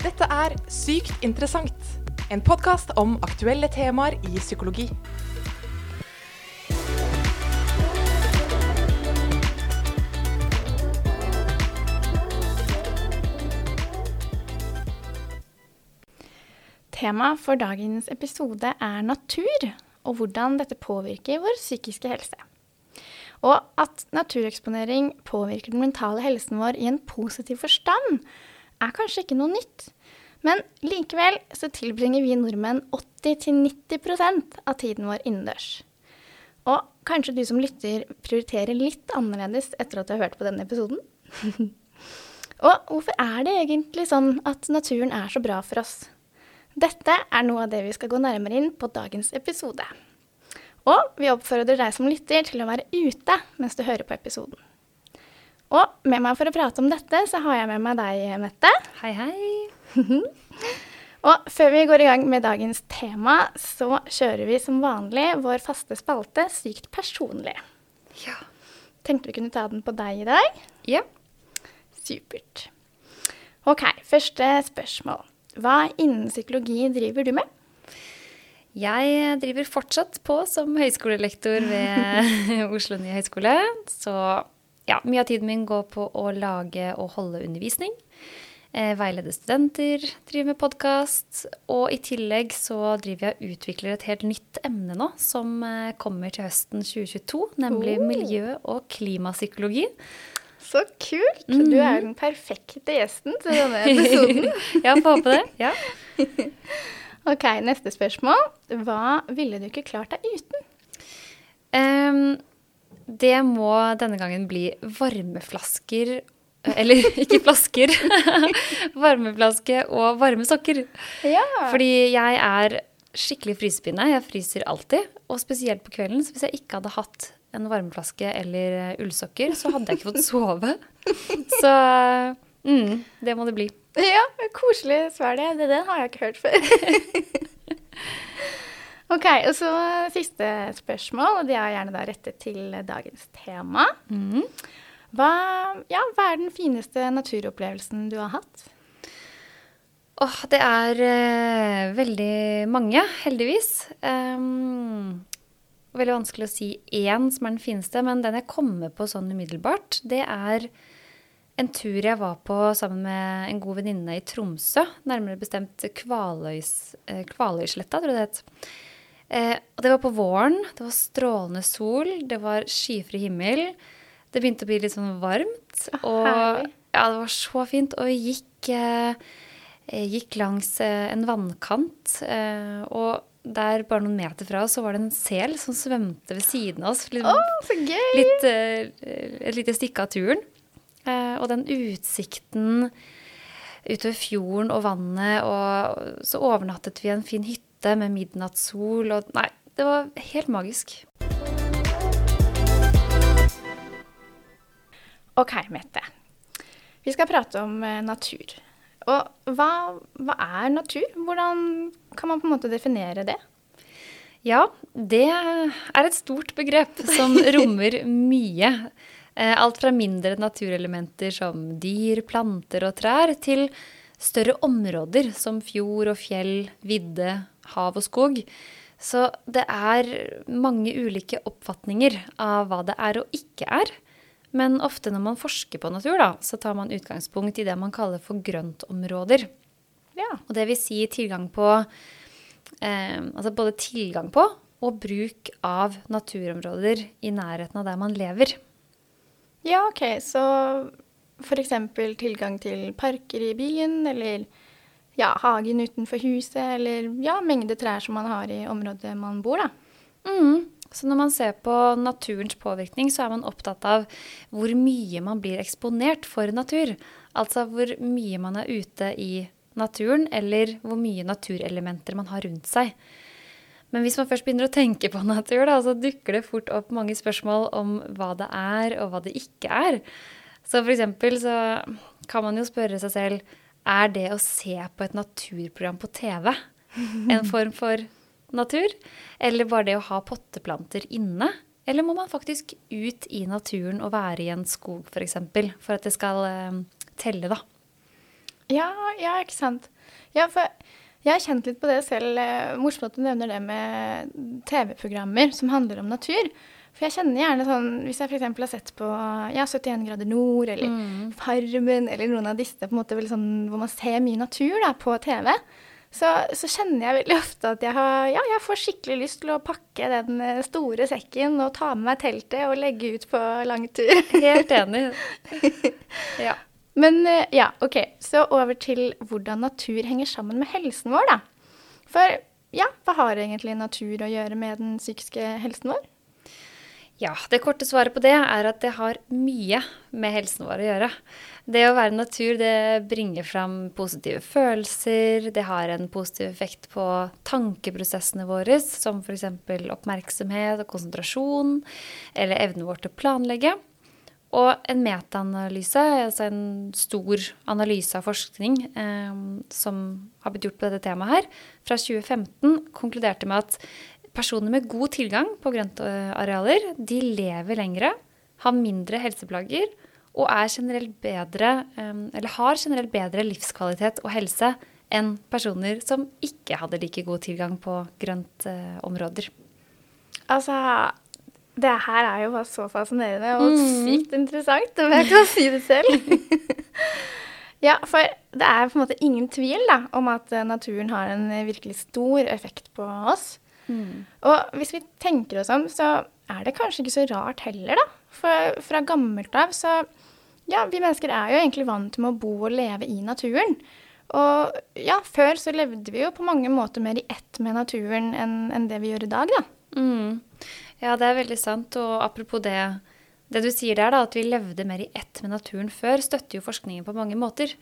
Dette er Sykt interessant, en podkast om aktuelle temaer i psykologi. Temaet for dagens episode er natur, og hvordan dette påvirker vår psykiske helse. Og at natureksponering påvirker den mentale helsen vår i en positiv forstand, er kanskje ikke noe nytt. Men likevel så tilbringer vi nordmenn 80-90% av tiden vår innendørs. Og kanskje du som lytter prioriterer litt annerledes etter at du har hørt på denne episoden? og hvorfor er det egentlig sånn at naturen er så bra for oss? Dette er noe av det vi skal gå nærmere inn på dagens episode. Og vi oppfordrer deg som lytter til å være ute mens du hører på episoden. Og med meg for å prate om dette, så har jeg med meg deg, Mette. Hei, hei. og før vi går i gang med dagens tema, så kjører vi som vanlig vår faste spalte Sykt personlig. Ja. Tenkte vi kunne ta den på deg i dag? Ja. Supert. OK, første spørsmål. Hva innen psykologi driver du med? Jeg driver fortsatt på som høyskolelektor ved Oslo nye høgskole. Så ja, mye av tiden min går på å lage og holde undervisning. Eh, veilede studenter, drive med podkast. Og i tillegg så driver jeg og utvikler et helt nytt emne nå, som eh, kommer til høsten 2022. Nemlig Oh. miljø- og klimapsykologi. Så kult! Du er den perfekte gjesten til denne episoden. Ja, får håpe det. Ja. OK, neste spørsmål. Hva ville du ikke klart deg uten? Ehm, det må denne gangen bli varmeflasker Eller ikke flasker. Varmeflaske og varme sokker. Ja. Fordi jeg er skikkelig frysepinne. Jeg fryser alltid. Og spesielt på kvelden. Så hvis jeg ikke hadde hatt en varmeflaske eller eh, ullsokker, så hadde jeg ikke fått sove. Så mm, det må det bli. Ja, koselig svar det. Det Den har jeg ikke hørt før. Ok, og så siste spørsmål, og det er gjerne da rettet til dagens tema. Mm. Hva, ja, hva er den fineste naturopplevelsen du har hatt? Åh, det er eh, veldig mange, heldigvis. Um, veldig vanskelig å si én som er den fineste, men den jeg kommer på sånn umiddelbart, det er en tur jeg var på sammen med en god venninne i Tromsø. Nærmere bestemt Kvaløys, eh, Kvaløysletta, tror jeg det het. Eh, og det var på våren. Det var strålende sol. Det var skyfri himmel. Det begynte å bli litt sånn varmt. Og herlig. ja, det var så fint. Og vi gikk, eh, eh, gikk langs eh, en vannkant. Eh, og der, bare noen meter fra oss, så var det en sel som svømte ved siden av oss. Litt, oh, så gøy! litt, eh, et lite stykke av turen. Eh, og den utsikten utover fjorden og vannet, og så overnattet vi i en fin hytte med midnattssol, og nei, det var helt magisk. Ok, Mette. Vi skal prate om eh, natur. Og hva, hva er natur? Hvordan kan man på en måte definere det? Ja, det er et stort begrep som rommer mye. Eh, Alt fra mindre naturelementer som dyr, planter og trær, til større områder som fjord og fjell, vidde, hav og skog. Så det er mange ulike oppfatninger av hva det er og ikke er. Men ofte når man forsker på natur, da, så tar man utgangspunkt i det man kaller for grøntområder. Ja. Og det vil si tilgang på eh, Altså både tilgang på og bruk av naturområder i nærheten av der man lever. Ja, ok. Så f.eks. tilgang til parker i byen, eller ja, hagen utenfor huset, eller ja, mengde trær som man har i området man bor, da. Mm. Så når man ser på naturens påvirkning, så er man opptatt av hvor mye man blir eksponert for natur. Altså hvor mye man er ute i naturen, eller hvor mye naturelementer man har rundt seg. Men hvis man først begynner å tenke på natur, da, så dukker det fort opp mange spørsmål om hva det er, og hva det ikke er. Så for eksempel så kan man jo spørre seg selv er det å se på et naturprogram på TV en form for natur? Eller bare det å ha potteplanter inne? Eller må man faktisk ut i naturen og være i en skog f.eks. For, eksempel, for at det skal eh, telle, da? Ja, ja, ikke sant. Ja, for jeg har kjent litt på det selv. eh, Morsomt at du nevner det med TV-programmer som handler om natur. For jeg kjenner gjerne sånn, hvis jeg f.eks. har sett på ja, 71 grader nord eller Farmen eller noen av disse på en måte sånn, hvor man ser mye natur da, på TV, så, så kjenner jeg veldig ofte at jeg, har, ja, jeg får skikkelig lyst til å pakke den eh, store sekken og ta med meg teltet og legge ut på lang tur. Helt enig. ja. Men eh, ja, OK. Så over til hvordan natur henger sammen med helsen vår, da. For ja, hva har egentlig natur å gjøre med den psykiske helsen vår? Ja, det korte svaret på det er at det har mye med helsen vår å gjøre. Det å være natur, det bringer fram positive følelser, det har en positiv effekt på tankeprosessene våre, som f.eks. oppmerksomhet og konsentrasjon, eller evnen vår til å planlegge. Og en metaanalyse, altså en stor analyse av forskning eh, som har blitt gjort på dette temaet her, fra 2015, konkluderte med at personer med god tilgang på grøntarealer, de lever lengre, har mindre helseplager og er generelt bedre, eh, eller har generelt bedre livskvalitet og helse enn personer som ikke hadde like god tilgang på grøntområder. Altså, det her er jo bare så fascinerende og sykt interessant, om jeg kan si det selv. ja, for det er på en måte ingen tvil da, om at eh, naturen har en eh, virkelig stor effekt på oss. Og hvis vi tenker oss om, så er det kanskje ikke så rart heller, da. For fra gammelt av så Ja, vi mennesker er jo egentlig vant med å bo og leve i naturen. Og ja, før så levde vi jo på mange måter mer i ett med naturen enn enn det vi gjør i dag, da. Mm. Ja, det er veldig sant. Og apropos det, det du sier der, da, at vi levde mer i ett med naturen før, støtter jo forskningen på mange måter.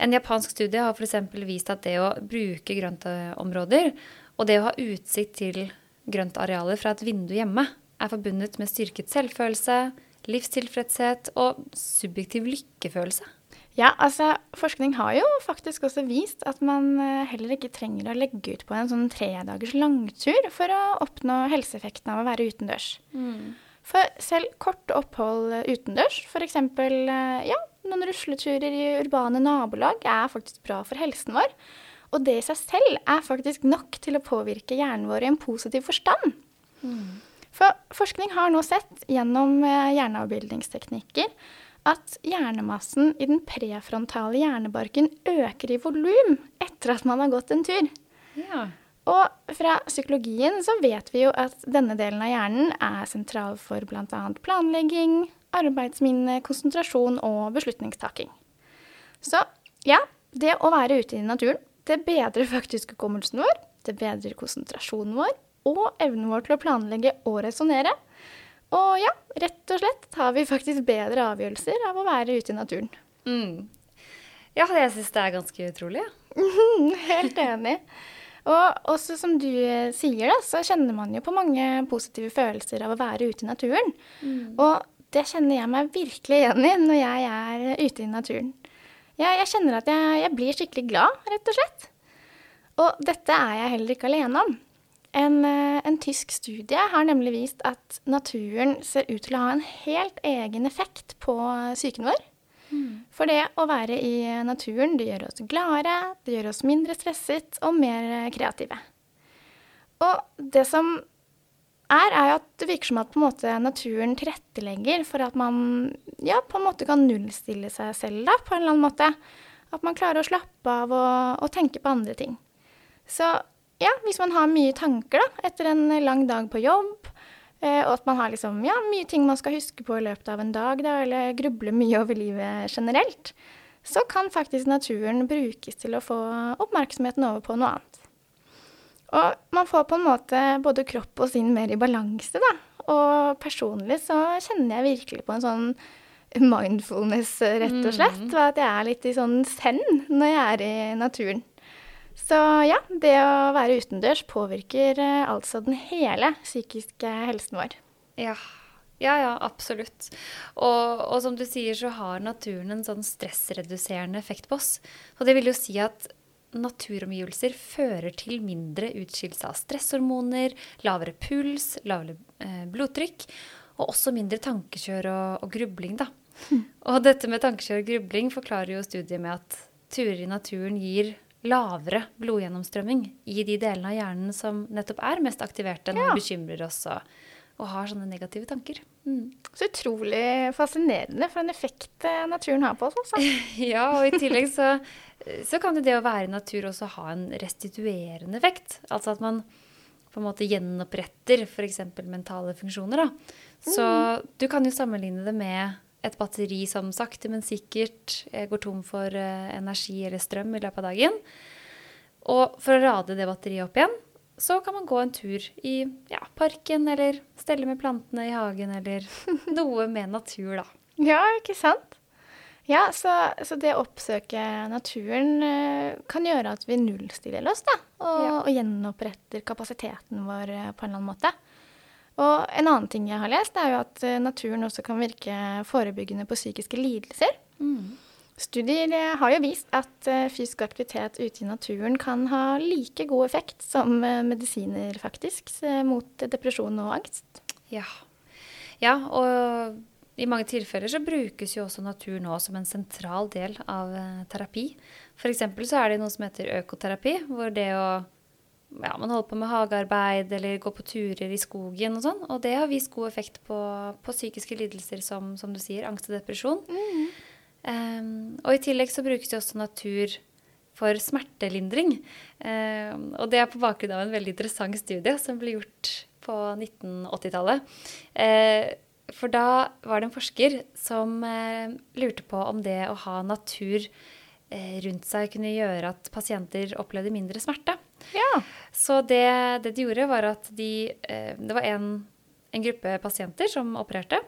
En japansk studie har f.eks. vist at det å bruke grøntområder og det å ha utsikt til grøntarealer fra et vindu hjemme er forbundet med styrket selvfølelse, livstilfredshet og subjektiv lykkefølelse. Ja, altså forskning har jo faktisk også vist at man eh, heller ikke trenger å legge ut på en sånn tredagers langtur for å oppnå helseeffekten av å være utendørs. For selv korte opphold utendørs, f.eks. Ja, noen rusleturer i urbane nabolag, er faktisk bra for helsen vår. Og det i seg selv er faktisk nok til å påvirke hjernen vår i en positiv forstand. For forskning har nå sett gjennom eh, hjerneavbildningsteknikker at hjernemassen i den prefrontale hjernebarken øker i volum etter at man har gått en tur. Ja. Og fra psykologien så vet vi jo at denne delen av hjernen er sentral for bl.a. planlegging, arbeidsminne, konsentrasjon og beslutningstaking. Så ja, det å være ute i naturen, det bedrer faktisk hukommelsen vår, det bedrer konsentrasjonen vår og evnen vår til å planlegge og resonnere. Og ja, rett og slett har vi faktisk bedre avgjørelser av å være ute i naturen. Mm. Ja, jeg syns det er ganske utrolig. Ja. Helt enig. Og også som du eh, sier, da, så kjenner man jo på mange positive følelser av å være ute i naturen. Og det kjenner jeg meg virkelig igjen i når jeg er ute i naturen. Jeg, jeg kjenner at jeg, jeg blir skikkelig glad, rett og slett. Og dette er jeg heller ikke alene om. En, eh, en tysk studie har nemlig vist at naturen ser ut til å ha en helt egen effekt på psyken vår. For det å være i naturen, det gjør oss gladere, det gjør oss mindre stresset og mer kreative. Og det som er, er at det virker som at måte naturen tilrettelegger for at man ja, på en måte kan nullstille seg selv da, på en eller annen måte. At man klarer å slappe av og, og tenke på andre ting. Så ja, hvis man har mye tanker da, etter en lang dag på jobb, eh, og at man har liksom, ja, mye ting man skal huske på i løpet av en dag, da, eller grubler mye over livet generelt, så kan faktisk naturen brukes til å få oppmerksomheten over på noe annet. Og man får på en måte både kropp og sinn mer i balanse, da. Og personlig så kjenner jeg virkelig på en sånn mindfulness, rett og slett. Og at jeg er litt i sånn send når jeg er i naturen. Så ja, det å være utendørs påvirker eh, altså den hele psykiske helsen vår. Ja. Ja, ja, absolutt. Og, og som du sier, så har naturen en sånn stressreduserende effekt på oss. Og det vil jo si at naturomgivelser fører til mindre utskillelse av stresshormoner, lavere puls, lavere eh, blodtrykk, og også mindre tankekjør og, og grubling, da. Og dette med tankekjør og grubling forklarer jo studiet med at turer i naturen gir lavere blodgjennomstrømming i de delene av hjernen som nettopp er mest aktiverte når Ja. vi bekymrer oss og, og har sånne negative tanker. Mm. Så utrolig fascinerende for en effekt eh, naturen har på oss, altså. Ja, og i tillegg så, så kan det å være i natur også ha en restituerende effekt. Altså at man på en måte gjenoppretter f.eks. mentale funksjoner. Da. Så du kan jo sammenligne det med et batteri som sakte, men sikkert eh, går tom for eh, energi eller strøm i løpet av dagen. Og for å rade det batteriet opp igjen, så kan man gå en tur i ja, parken eller stelle med plantene i hagen eller noe med natur, da. Ja, ikke sant? Ja, så, så det å oppsøke naturen eh, kan gjøre at vi nullstiller oss, da. Og, Ja. og gjenoppretter kapasiteten vår eh, på en eller annen måte. Og en annen ting jeg har lest, er jo at eh, naturen også kan virke forebyggende på psykiske lidelser. Studier eh, har jo vist at eh, fysisk aktivitet ute i naturen kan ha like god effekt som eh, medisiner, faktisk, mot depresjon og angst. Ja. ja, og i mange tilfeller så brukes jo også natur nå som en sentral del av terapi. F.eks. så er det noe som heter økoterapi, hvor det å ja, man holder på med hagearbeid eller går på turer i skogen og sånn. Og det har vist god effekt på, på psykiske lidelser som, som du sier, angst og depresjon. Em, og i tillegg så brukes det også natur for smertelindring. Um, og det er på bakgrunn av en veldig interessant studie som ble gjort på 1980-tallet. Uh, for da var det en forsker som uh, lurte på om det å ha natur eh, rundt seg kunne gjøre at pasienter opplevde mindre smerte. Ja. Så det, det de gjorde, var at de eh, Det var en, en gruppe pasienter som opererte.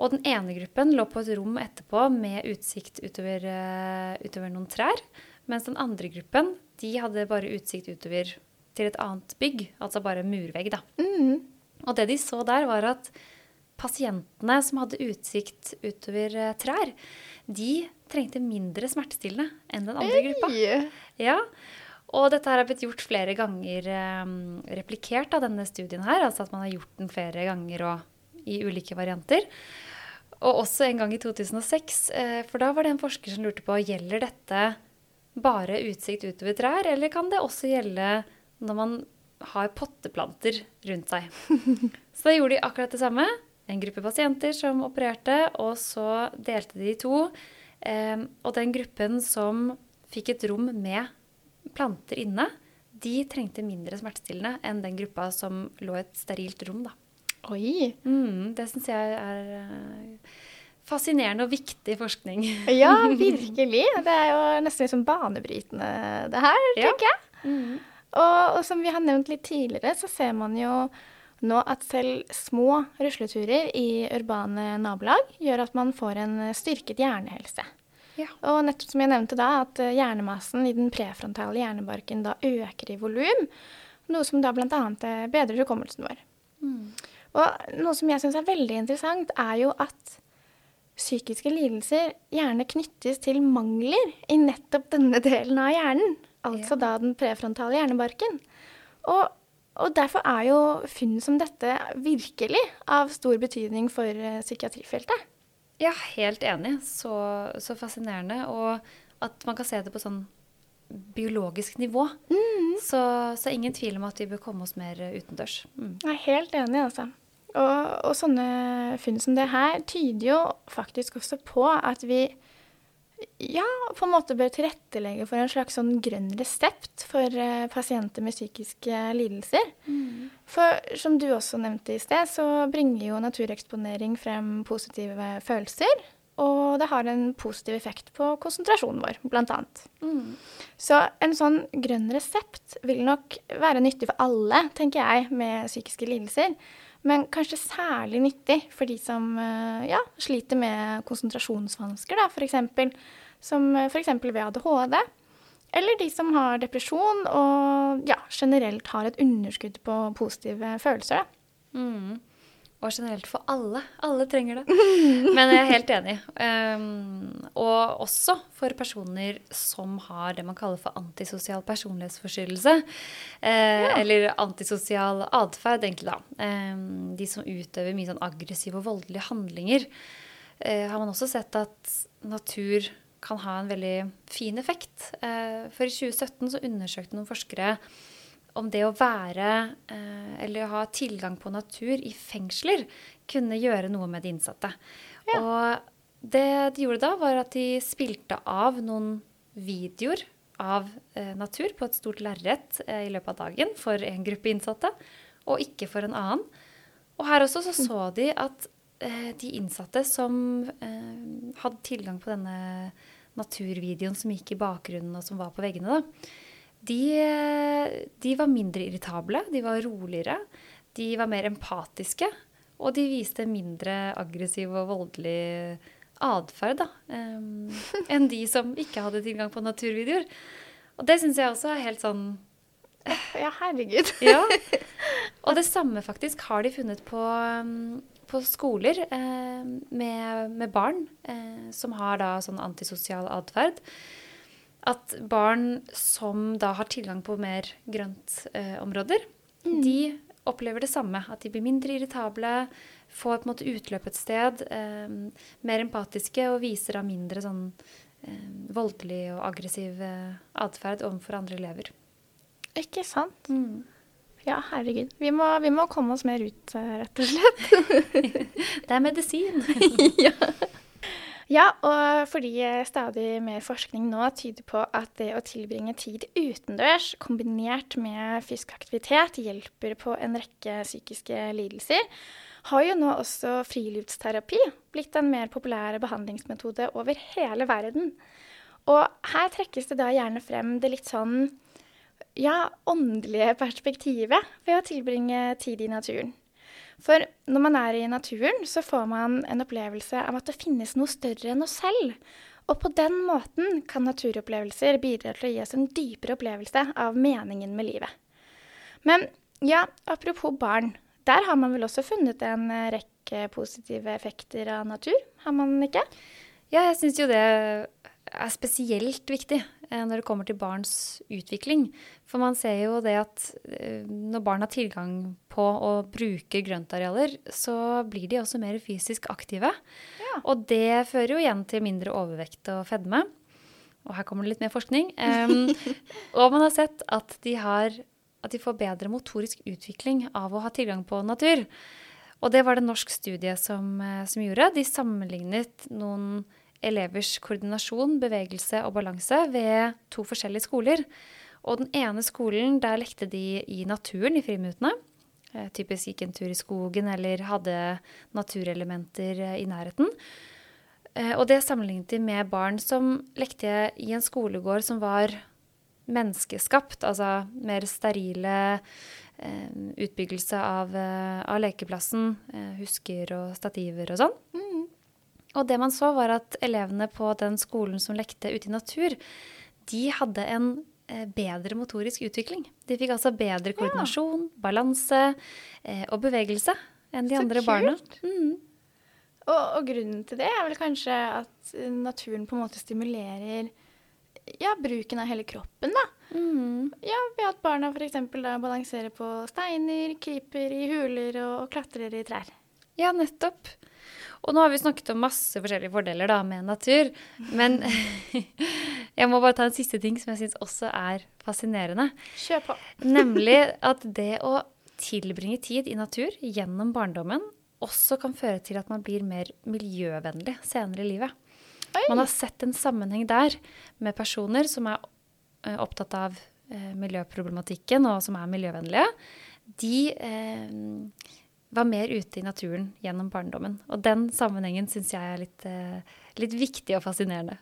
Og den ene gruppen lå på et rom etterpå med utsikt utover, eh, utover noen trær. Mens den andre gruppen de hadde bare utsikt utover til et annet bygg. Altså bare murvegg, da. Og det de så der, var at pasientene som hadde utsikt utover eh, trær, de trengte mindre smertestillende enn den andre gruppa. Ja, og dette her har blitt gjort flere ganger, eh, replikert av denne studien her, altså at man har gjort den flere ganger og i ulike varianter. Og også en gang i 2006, eh, for da var det en forsker som lurte på, gjelder dette bare utsikt utover trær, eller kan det også gjelde når man har potteplanter rundt seg? Så da gjorde de akkurat det samme. En gruppe pasienter som opererte, og så delte de i to. Eh, og den gruppen som fikk et rom med planter inne, de trengte mindre smertestillende enn den gruppa som lå i et sterilt rom. Da. Oi. Mm, det syns jeg er eh, fascinerende og viktig forskning. Ja, virkelig. Det er jo nesten liksom banebrytende, det her, Ja. tenker jeg. Og, og som vi har nevnt litt tidligere, så ser man jo nå at selv små rusleturer i urbane nabolag gjør at man får en styrket hjernehelse. Ja. Og nettopp som jeg nevnte da, at eh, hjernemassen i den prefrontale hjernebarken da øker i volum, noe som da bl.a. bedrer hukommelsen vår. Og noe som jeg syns er veldig interessant, er jo at psykiske lidelser gjerne knyttes til mangler i nettopp denne delen av hjernen. Altså da den prefrontale hjernebarken. Og, og derfor er jo funn som dette virkelig av stor betydning for eh, psykiatrifeltet. Ja, helt enig. Så, så fascinerende. Og at man kan se det på sånn biologisk nivå. Så, så ingen tvil om at vi bør komme oss mer utendørs. Mm. Jeg er helt enig, altså. Og, og sånne funn som det her tyder jo faktisk også på at vi ja, på en måte bør tilrettelegge for en slags sånn grønn resept for uh, pasienter med psykiske lidelser. For som du også nevnte i sted, så bringer jo natureksponering frem positive følelser. Og det har en positiv effekt på konsentrasjonen vår, blant annet. Så en sånn grønn resept vil nok være nyttig for alle, tenker jeg, med psykiske lidelser. Men kanskje særlig nyttig for de som eh, ja, sliter med konsentrasjonsvansker, da, f.eks. Som f.eks. ved ADHD. Eller de som har depresjon og ja, generelt har et underskudd på positive følelser. Da. Mm. Og generelt for alle. Alle trenger det. Men jeg er helt enig. Um, og også for personer som har det man kaller for antisosial personlighetsforstyrrelse. Eh, Eller antisosial atferd, egentlig, da. Um, de som utøver mye sånn aggressive og voldelige handlinger. Uh, har man også sett at natur kan ha en veldig fin effekt. Uh, for i 2017 så undersøkte noen forskere om det å være eh, eller ha tilgang på natur i fengsler kunne gjøre noe med de innsatte. Ja. Og det de gjorde da, var at de spilte av noen videoer av eh, natur på et stort lerret eh, i løpet av dagen for en gruppe innsatte, og ikke for en annen. Og her også så, så de at de innsatte som hadde tilgang på denne naturvideoen som gikk i bakgrunnen og som var på veggene, da, de, de var mindre irritable, de var roligere, de var mer empatiske, og de viste mindre aggressiv og voldelig atferd um, enn de som ikke hadde tilgang på naturvideoer. Og det syns jeg også er helt sånn Ja, herregud. ja. Og det samme faktisk har de funnet på, på skoler eh, med, med, barn eh, som har da sånn antisosial atferd. At barn som da har tilgang på mer grøntområder, eh, mm. de opplever det samme. At de blir mindre irritable, får på en måte utløp et sted, eh, mer empatiske og viser da mindre sånn eh, voldelig og aggressiv eh, atferd overfor andre elever. Ikke sant? Mm. Ja, herregud. Vi må, vi må, komme oss mer ut, eh, rett og slett. det er medisin. ja. Ja, og fordi stadig mer forskning nå tyder på at det å tilbringe tid utendørs kombinert med fysisk aktivitet hjelper på en rekke psykiske lidelser, har jo nå også friluftsterapi blitt en mer populær behandlingsmetode over hele verden. Og her trekkes det da gjerne frem det litt sånn ja, åndelige perspektivet ved å tilbringe tid i naturen. For når man er i naturen, så får man en opplevelse av at det finnes noe større enn oss selv. Og på den måten kan naturopplevelser bidra til å gi oss en dypere opplevelse av meningen med livet. Men ja, apropos barn. Der har man vel også funnet en rekke positive effekter av natur, har man ikke? Ja, jeg syns jo det er spesielt viktig eh, når det kommer til barns utvikling. For man ser jo det at eh, når barn har tilgang på å bruke grøntarealer, så blir de også mer fysisk aktive. Ja. Og det fører jo igjen til mindre overvekt og fedme. Og her kommer det litt mer forskning. Um, og man har sett at de, har, at de får bedre motorisk utvikling av å ha tilgang på natur. Og det var det norsk studie som, eh, som gjorde. De sammenlignet noen elevers koordinasjon, bevegelse og balanse ved to forskjellige skoler. Og den ene skolen, der lekte de i naturen i friminuttene. Eh, typisk gikk en tur i skogen eller hadde naturelementer eh, i nærheten. Eh, og det sammenlignet de med barn som lekte i en skolegård som var menneskeskapt, altså mer sterile utbyggelse av, av lekeplassen, husker og stativer og sånn. Mm. Og det man så, var at elevene på den skolen som lekte ute i natur, de hadde en bedre motorisk utvikling. De fikk altså bedre koordinasjon, ja. balanse eh, og bevegelse enn de så andre kult. barna. Mm. Og, og, grunnen til det er vel kanskje at eh, naturen på en måte stimulerer ja, bruken av hele kroppen, da. Mm. Ja, Ved at barna f.eks. balanserer på steiner, kryper i huler og, og klatrer i trær. Ja, nettopp. Og nå har vi snakket om masse forskjellige fordeler da, med natur. Men jeg må bare ta en siste ting som jeg syns også er fascinerende. Kjør på. Nemlig at det å tilbringe tid i natur gjennom barndommen også kan føre til at man blir mer miljøvennlig senere i livet. Oi. Man har sett en sammenheng der med personer som er eh, opptatt av eh, miljøproblematikken og som er miljøvennlige. De eh, var mer ute i naturen gjennom barndommen. Og den sammenhengen syns jeg er litt, eh, litt, viktig og fascinerende.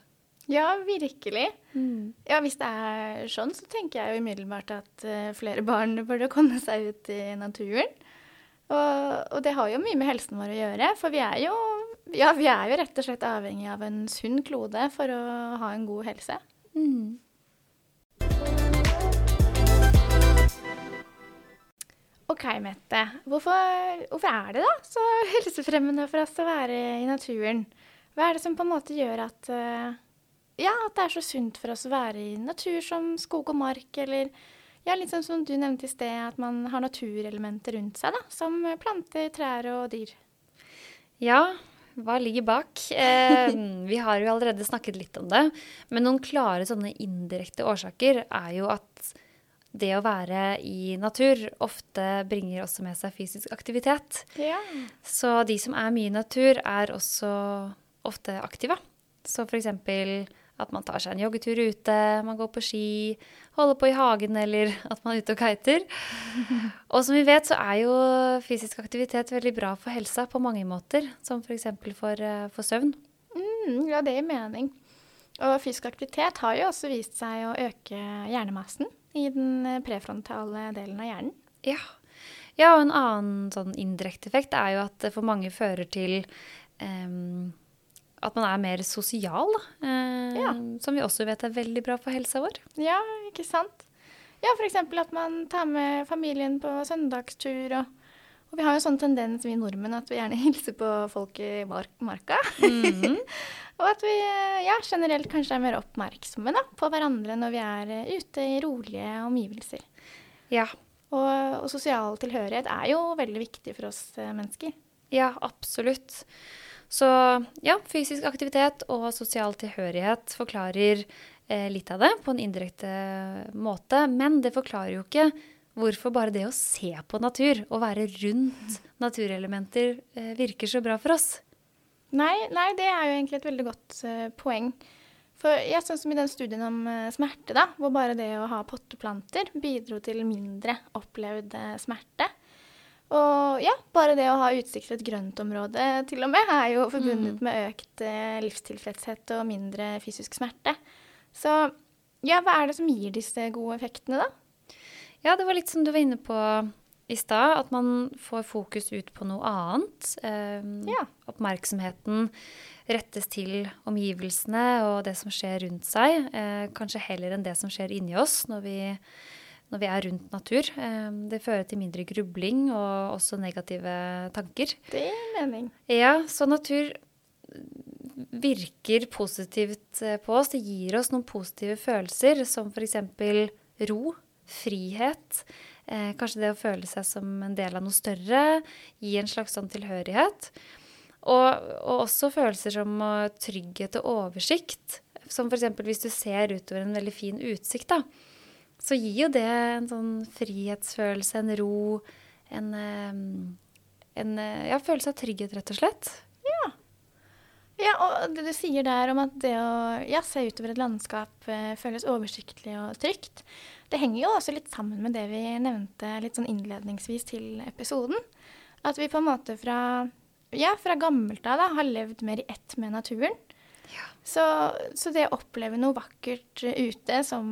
Ja, virkelig. Mm. Ja, hvis det er sånn, så tenker jeg jo umiddelbart at uh, flere barn burde komme seg ut i naturen. Og, og, det har jo mye med helsen vår å gjøre, for vi er, jo, ja, vi er jo rett og slett avhengig av en sunn klode for å ha en god helse. Mm. OK, Mette. Hvorfor, hvorfor, er det da så helsefremmende for oss å være i naturen? Hva er det som på en måte gjør at, uh, ja, at det er så sunt for oss å være i natur som skog og mark, eller ja, litt sånn som du nevnte i sted, at man har naturelementer rundt seg, da, som planter, trær og dyr? Ja, hva ligger bak? Eh, vi har jo allerede snakket litt om det. Men noen klare sånne indirekte årsaker er jo at det å være i natur ofte bringer også med seg fysisk aktivitet. Ja. Så de som er mye i natur, er også ofte aktive. Så f.eks. at man tar seg en joggetur ute, man går på ski, holder på i hagen, eller at man er ute og kiter. Og som vi vet, så er jo fysisk aktivitet veldig bra for helsa på mange måter. Som f.eks. For, eh, for søvn. Mm, ja, det gir mening. Og fysisk aktivitet har jo også vist seg å øke hjernemassen i den eh, prefrontale delen av hjernen. Ja. ja, og en annen sånn indirekte effekt er jo at det for mange fører til um, at man er mer sosial. Eh, Ja. Som vi også vet er veldig bra for helsa vår. Ja, ikke sant? Ja, f.eks. at man tar med familien på søndagstur. Og, og vi har jo sånn tendens, vi nordmenn, at vi gjerne hilser på folk i mark marka. og at vi eh, ja, generelt kanskje er mer oppmerksomme da, på hverandre når vi er eh, ute i rolige omgivelser. Ja. Og, og sosial tilhørighet er jo veldig viktig for oss eh, mennesker. Ja, absolutt. Så ja, fysisk aktivitet og sosial tilhørighet forklarer eh, litt av det på en indirekte måte. Men det forklarer jo ikke hvorfor bare det å se på natur og være rundt naturelementer eh, virker så bra for oss. Nei, nei, det er jo egentlig et veldig godt uh, poeng. For jeg synes som i den studien om uh, smerte, da, hvor bare det å ha potteplanter bidro til mindre opplevd eh, smerte. Og ja, bare det å ha utsikt til et grøntområde til og med, er jo forbundet med økt livstilfredshet og mindre fysisk smerte. Så ja, hva er det som gir disse gode effektene, da? Ja, det var litt som du var inne på i stad, at man får fokus ut på noe annet. Eh, Ja. Oppmerksomheten rettes til omgivelsene og det som skjer rundt seg, eh, kanskje heller enn det som skjer inni oss når vi, når vi er rundt natur. Eh, det fører til mindre grubling og også negative tanker. Det gir mening. Ja, så natur virker positivt eh, på oss. Det gir oss noen positive følelser, som f.eks. ro, frihet. Eh, kanskje det å føle seg som en del av noe større. Gi en slags sånn tilhørighet. Og, og også følelser som trygghet og oversikt. Som f.eks. hvis du ser utover en veldig fin utsikt, da. Så gir jo det en sånn frihetsfølelse, en ro, en, eh, en eh, ja, følelse av trygghet, rett og slett. Ja, og det du sier der om at det å ja, se utover et landskap eh, føles oversiktlig og trygt, det henger jo også litt sammen med det vi nevnte litt sånn innledningsvis til episoden. At vi på en måte fra, ja, fra gammelt av da, har levd mer i ett med naturen. Så, så det å oppleve noe vakkert eh, ute, som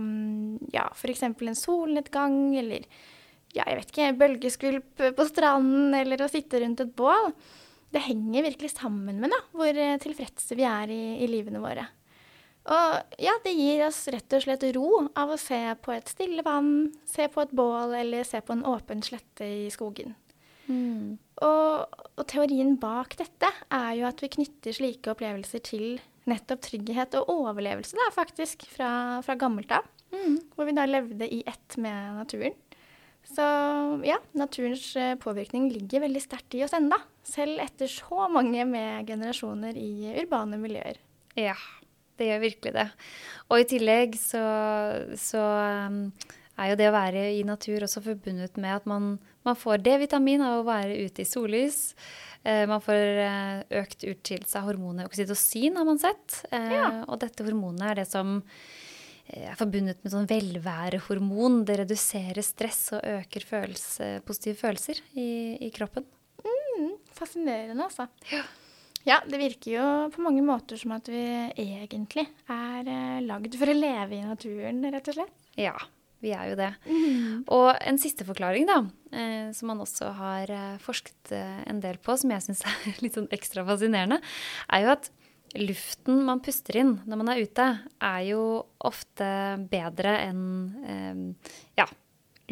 ja, f.eks. en solnedgang, eller ja, jeg vet ikke, bølgeskvulp på stranden, eller å sitte rundt et bål, det henger virkelig sammen med da, hvor eh, tilfredse vi er i, i livene våre. Og ja, det gir oss rett og slett ro av å se på et stille vann, se på et bål eller se på en åpen slette i skogen. Og, og teorien bak dette er jo at vi knytter slike opplevelser til nettopp trygghet og overlevelse, da, faktisk, fra, fra gammelt av. Hvor vi da levde i ett med naturen. Så ja, naturens eh, påvirkning ligger veldig sterkt i oss enda, selv etter så mange med generasjoner i urbane miljøer. Ja, det gjør virkelig det. Og i tillegg så, så um, er jo det å være i natur også forbundet med at man, man får D-vitamin av å være ute i sollys. Eh, man får eh, økt utskillelse av hormonet oksytocin, har man sett. Eh, Ja. Og dette hormonet er det som eh, er forbundet med sånn velværehormon. Det reduserer stress og øker følelse, positive følelser i, i kroppen. Fascinerende, altså. Ja. det virker jo på mange måter som at vi egentlig er eh, lagd for å leve i naturen, rett og slett. Ja, vi er jo det. Og en siste forklaring, da, eh, som man også har eh, forsket eh, en del på, som jeg syns er litt sånn ekstra fascinerende, er jo at luften man puster inn når man er ute, er jo ofte bedre enn eh, ja,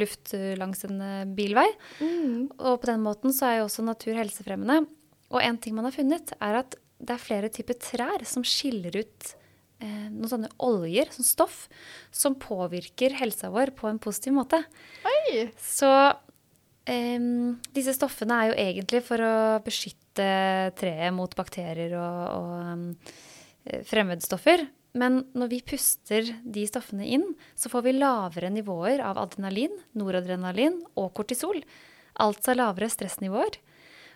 luft langs en bilvei. bilvei. Og på den måten så er jo også natur helsefremmende. Og en ting man har funnet, er at det er flere typer trær som skiller ut eh, noen sånne oljer, sånn stoff, som påvirker helsa vår på en positiv måte. Oi! Så eh, disse stoffene er jo egentlig for å beskytte treet mot bakterier og, og eh, fremmedstoffer. Men når vi puster de stoffene inn, så får vi lavere nivåer av adrenalin, noradrenalin og kortisol. Altså lavere stressnivåer.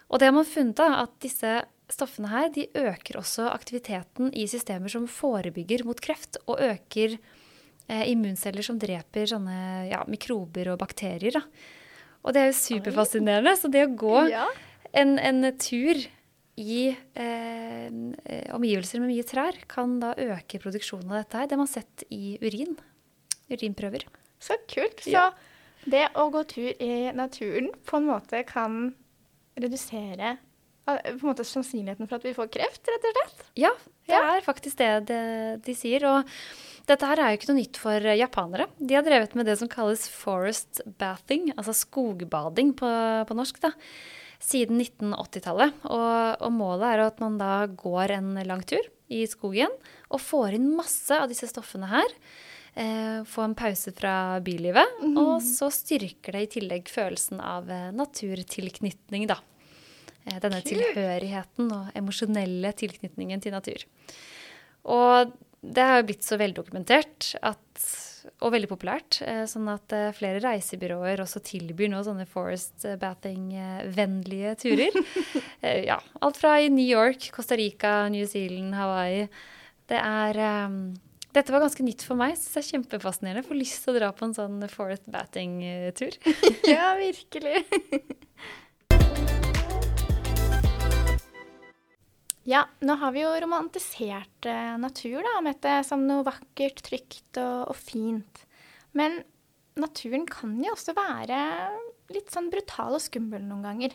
Og det har man funnet, da, at disse stoffene her de øker også aktiviteten i systemer som forebygger mot kreft, og øker eh, immunceller som dreper sånne ja, mikrober og bakterier. Da. Og det er jo superfascinerende. Så det å gå en, en tur i eh, eh, omgivelser med mye trær kan da øke produksjonen av dette her. Det man har sett i urin. Urinprøver. Så kult. Så Ja. det å gå tur i naturen på en måte kan redusere på en måte sannsynligheten for at vi får kreft, rett og slett? Ja, det Ja. er faktisk det, det de sier. Og dette her er jo ikke noe nytt for japanere. De har drevet med det som kalles forest bathing, altså skogbading på, på norsk, da, siden 1980-tallet. Og, og målet er at man da går en lang tur i skogen og får inn masse av disse stoffene her. Eh, få en pause fra bylivet. Og så styrker det i tillegg følelsen av eh, naturtilknytning, da. Eh, denne Kult. tilhørigheten og emosjonelle tilknytningen til natur. Og det har jo blitt så veldokumentert at, og veldig populært, eh, sånn at eh, flere reisebyråer også tilbyr nå sånne forest bathing-vennlige turer. Eh, ja, alt fra i New York, Costa Rica, New Zealand, Hawaii. Det er um, Dette var ganske nytt for meg, så det er kjempefascinerende. Får lyst til å dra på en sånn forest bathing-tur. Ja, virkelig. Ja, nå har vi jo romantisert eh, natur, da, Mette, som noe vakkert, trygt og, og fint. Men naturen kan jo også være litt sånn brutal og skummel noen ganger.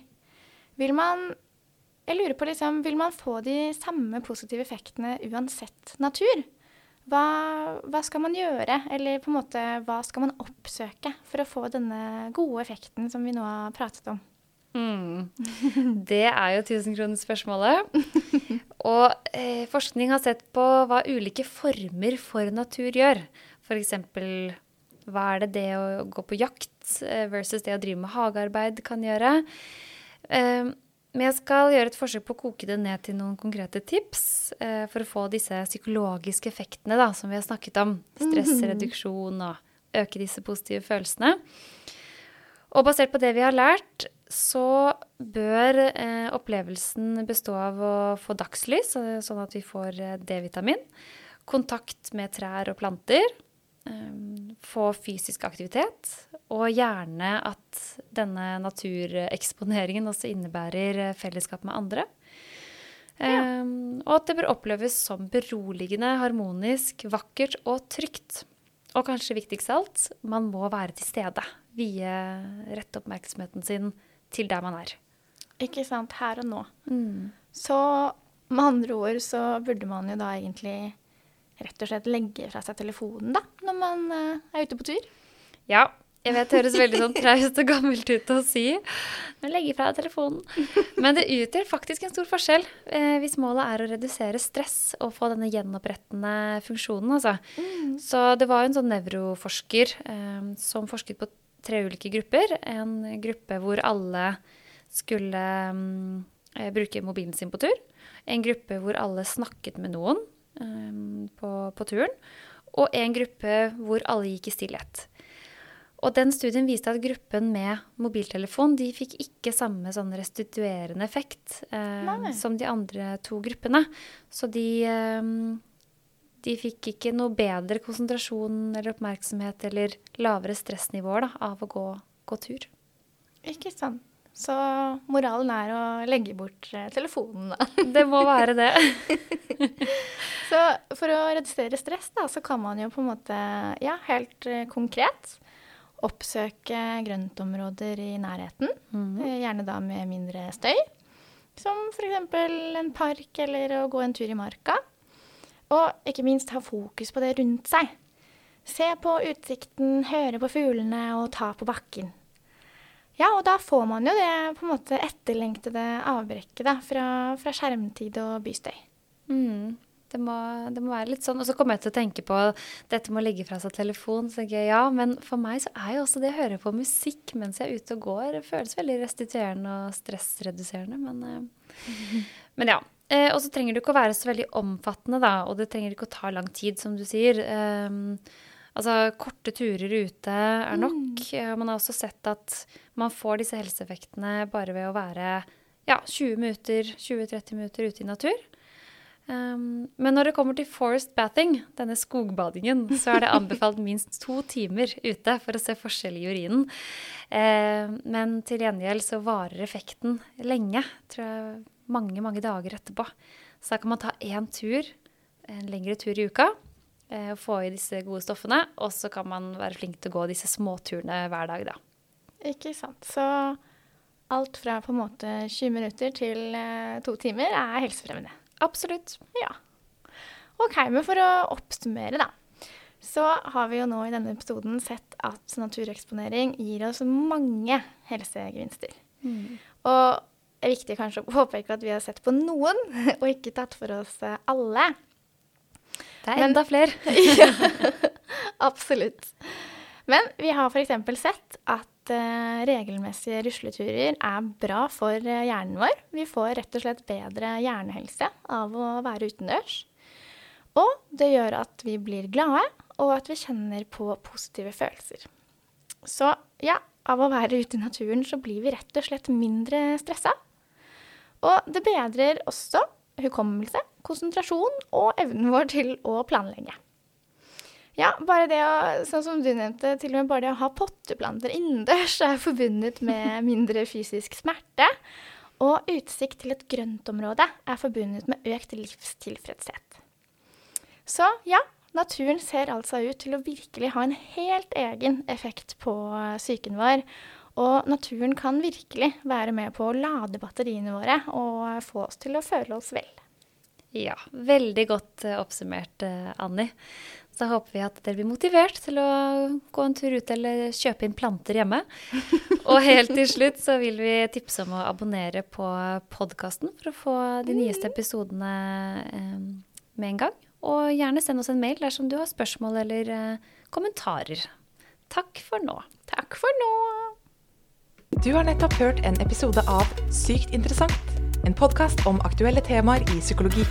Vil man Jeg lurer på, liksom, vil man få de samme positive effektene uansett natur? Hva, hva skal man gjøre, eller på en måte, hva skal man oppsøke for å få denne gode effekten som vi nå har pratet om? Mm. Det er jo tusenkronersspørsmålet. Og eh, forskning har sett på hva ulike former for natur gjør. F.eks. hva er det det å gå på jakt eh, versus det å drive med hagearbeid kan gjøre. Eh, men jeg skal gjøre et forsøk på å koke det ned til noen konkrete tips eh, for å få disse psykologiske effektene da, som vi har snakket om. Stressreduksjon og øke disse positive følelsene. Og basert på det vi har lært, så bør eh, opplevelsen bestå av å få dagslys, eh, sånn at vi får eh, D-vitamin. Kontakt med trær og planter. eh, få fysisk aktivitet. Og gjerne at denne natureksponeringen også innebærer eh, fellesskap med andre. Eh, og at det bør oppleves som beroligende, harmonisk, vakkert og trygt. Og kanskje viktigst av alt, man må være til stede. Vie rette oppmerksomheten sin til der man er. Ikke sant, her og nå. Så med andre ord så burde man jo da egentlig rett og slett legge fra seg telefonen da, når man eh, er ute på tur. Ja, jeg vet det høres veldig sånn traust og gammelt ut å si. Men legge fra deg telefonen. Men det utgjør faktisk en stor forskjell eh, hvis målet er å redusere stress og få denne gjenopprettende funksjonen. Altså. Så det var jo en sånn nevroforsker eh, som forsket på tre ulike grupper. En gruppe hvor alle skulle mm, eh, bruke mobilen sin på tur. En gruppe hvor alle snakket med noen eh, på, på turen. Og en gruppe hvor alle gikk i stillhet. Og den studien viste at gruppen med mobiltelefon de fikk ikke samme sånn restituerende effekt eh, som de andre to gruppene. Så de, eh, de fikk ikke noe bedre konsentrasjon eller oppmerksomhet eller lavere stressnivåer da, av å gå, gå tur. Ikke sant. Så moralen er å legge bort eh, telefonen, da. Det må være det. Så for å redusere stress, da, så kan man jo på en måte, ja, helt eh, konkret, oppsøke grøntområder i nærheten. Mm. Gjerne da med mindre støy. Som f.eks. en park eller å gå en tur i marka. Og ikke minst ha fokus på det rundt seg. Se på utsikten, høre på fuglene og ta på bakken. Ja, og da får man jo det på en måte etterlengtede avbrekket da, fra, fra skjermtid og bystøy. Mm. Det må, det må, være litt sånn. Og så kommer jeg til å tenke på dette med å legge fra seg telefon. Så tenker jeg ja, men for meg så er jo også det å høre på musikk mens jeg er ute og går, det føles veldig restituerende og stressreduserende. Men, mm. men ja. Eh, og så trenger det ikke å være så veldig omfattende, da. Og det trenger ikke å ta lang tid, som du sier. Um, altså korte turer ute er nok. Mm. Man har også sett at man får disse helseeffektene bare ved å være ja, 20 minutter, 20-30 minutter ute i natur. Um, men når det kommer til forest bathing, denne skogbadingen, så er det anbefalt minst to timer ute for å se forskjell i urinen. Uh, men til gjengjeld så varer effekten lenge, tror jeg mange, mange dager etterpå. Så da kan man ta én tur, en lengre tur i uka, uh, og få i disse gode stoffene. Og så kan man være flink til å gå disse småturene hver dag, da. Ikke sant. Så alt fra på en måte 20 minutter til uh, to timer er helsefremmende. Absolutt. Ja. OK, men for å oppsummere, da. Så har vi jo nå i denne episoden sett at natureksponering gir oss mange helsegevinster. Mm. Og det er viktig kanskje å påpeke at vi har sett på noen, og ikke tatt for oss alle. Det er enda flere. ja, absolutt. Men vi har f.eks. sett at uh, regelmessige rusleturer er bra for uh, hjernen vår. Vi får rett og slett bedre hjernehelse av å være utendørs. Og det gjør at vi blir glade, og at vi kjenner på positive følelser. Så ja, av å være ute i naturen så blir vi rett og slett mindre stressa. Og det bedrer også hukommelse, konsentrasjon og evnen vår til å planlegge. Ja, bare det å, sånn som du nevnte, til og med bare det å ha potteplanter innendørs er forbundet med mindre fysisk smerte. Og utsikt til et grøntområde er forbundet med økt livstilfredshet. Så ja, naturen ser altså ut til å virkelig ha en helt egen effekt på psyken vår. Og naturen kan virkelig være med på å lade batteriene våre og få oss til å føle oss vel. Ja, veldig godt uh, oppsummert, Annie. Anni. Så håper vi at dere blir motivert til å gå en tur ut eller kjøpe inn planter hjemme. Og helt til slutt så vil vi tipse om å abonnere på podkasten for å få de nyeste episodene eh, med en gang. Og gjerne send oss en mail dersom du har spørsmål eller eh, kommentarer. Takk for nå. Takk for nå. Du har nettopp hørt en episode av Sykt interessant. En podkast om aktuelle temaer i psykologi.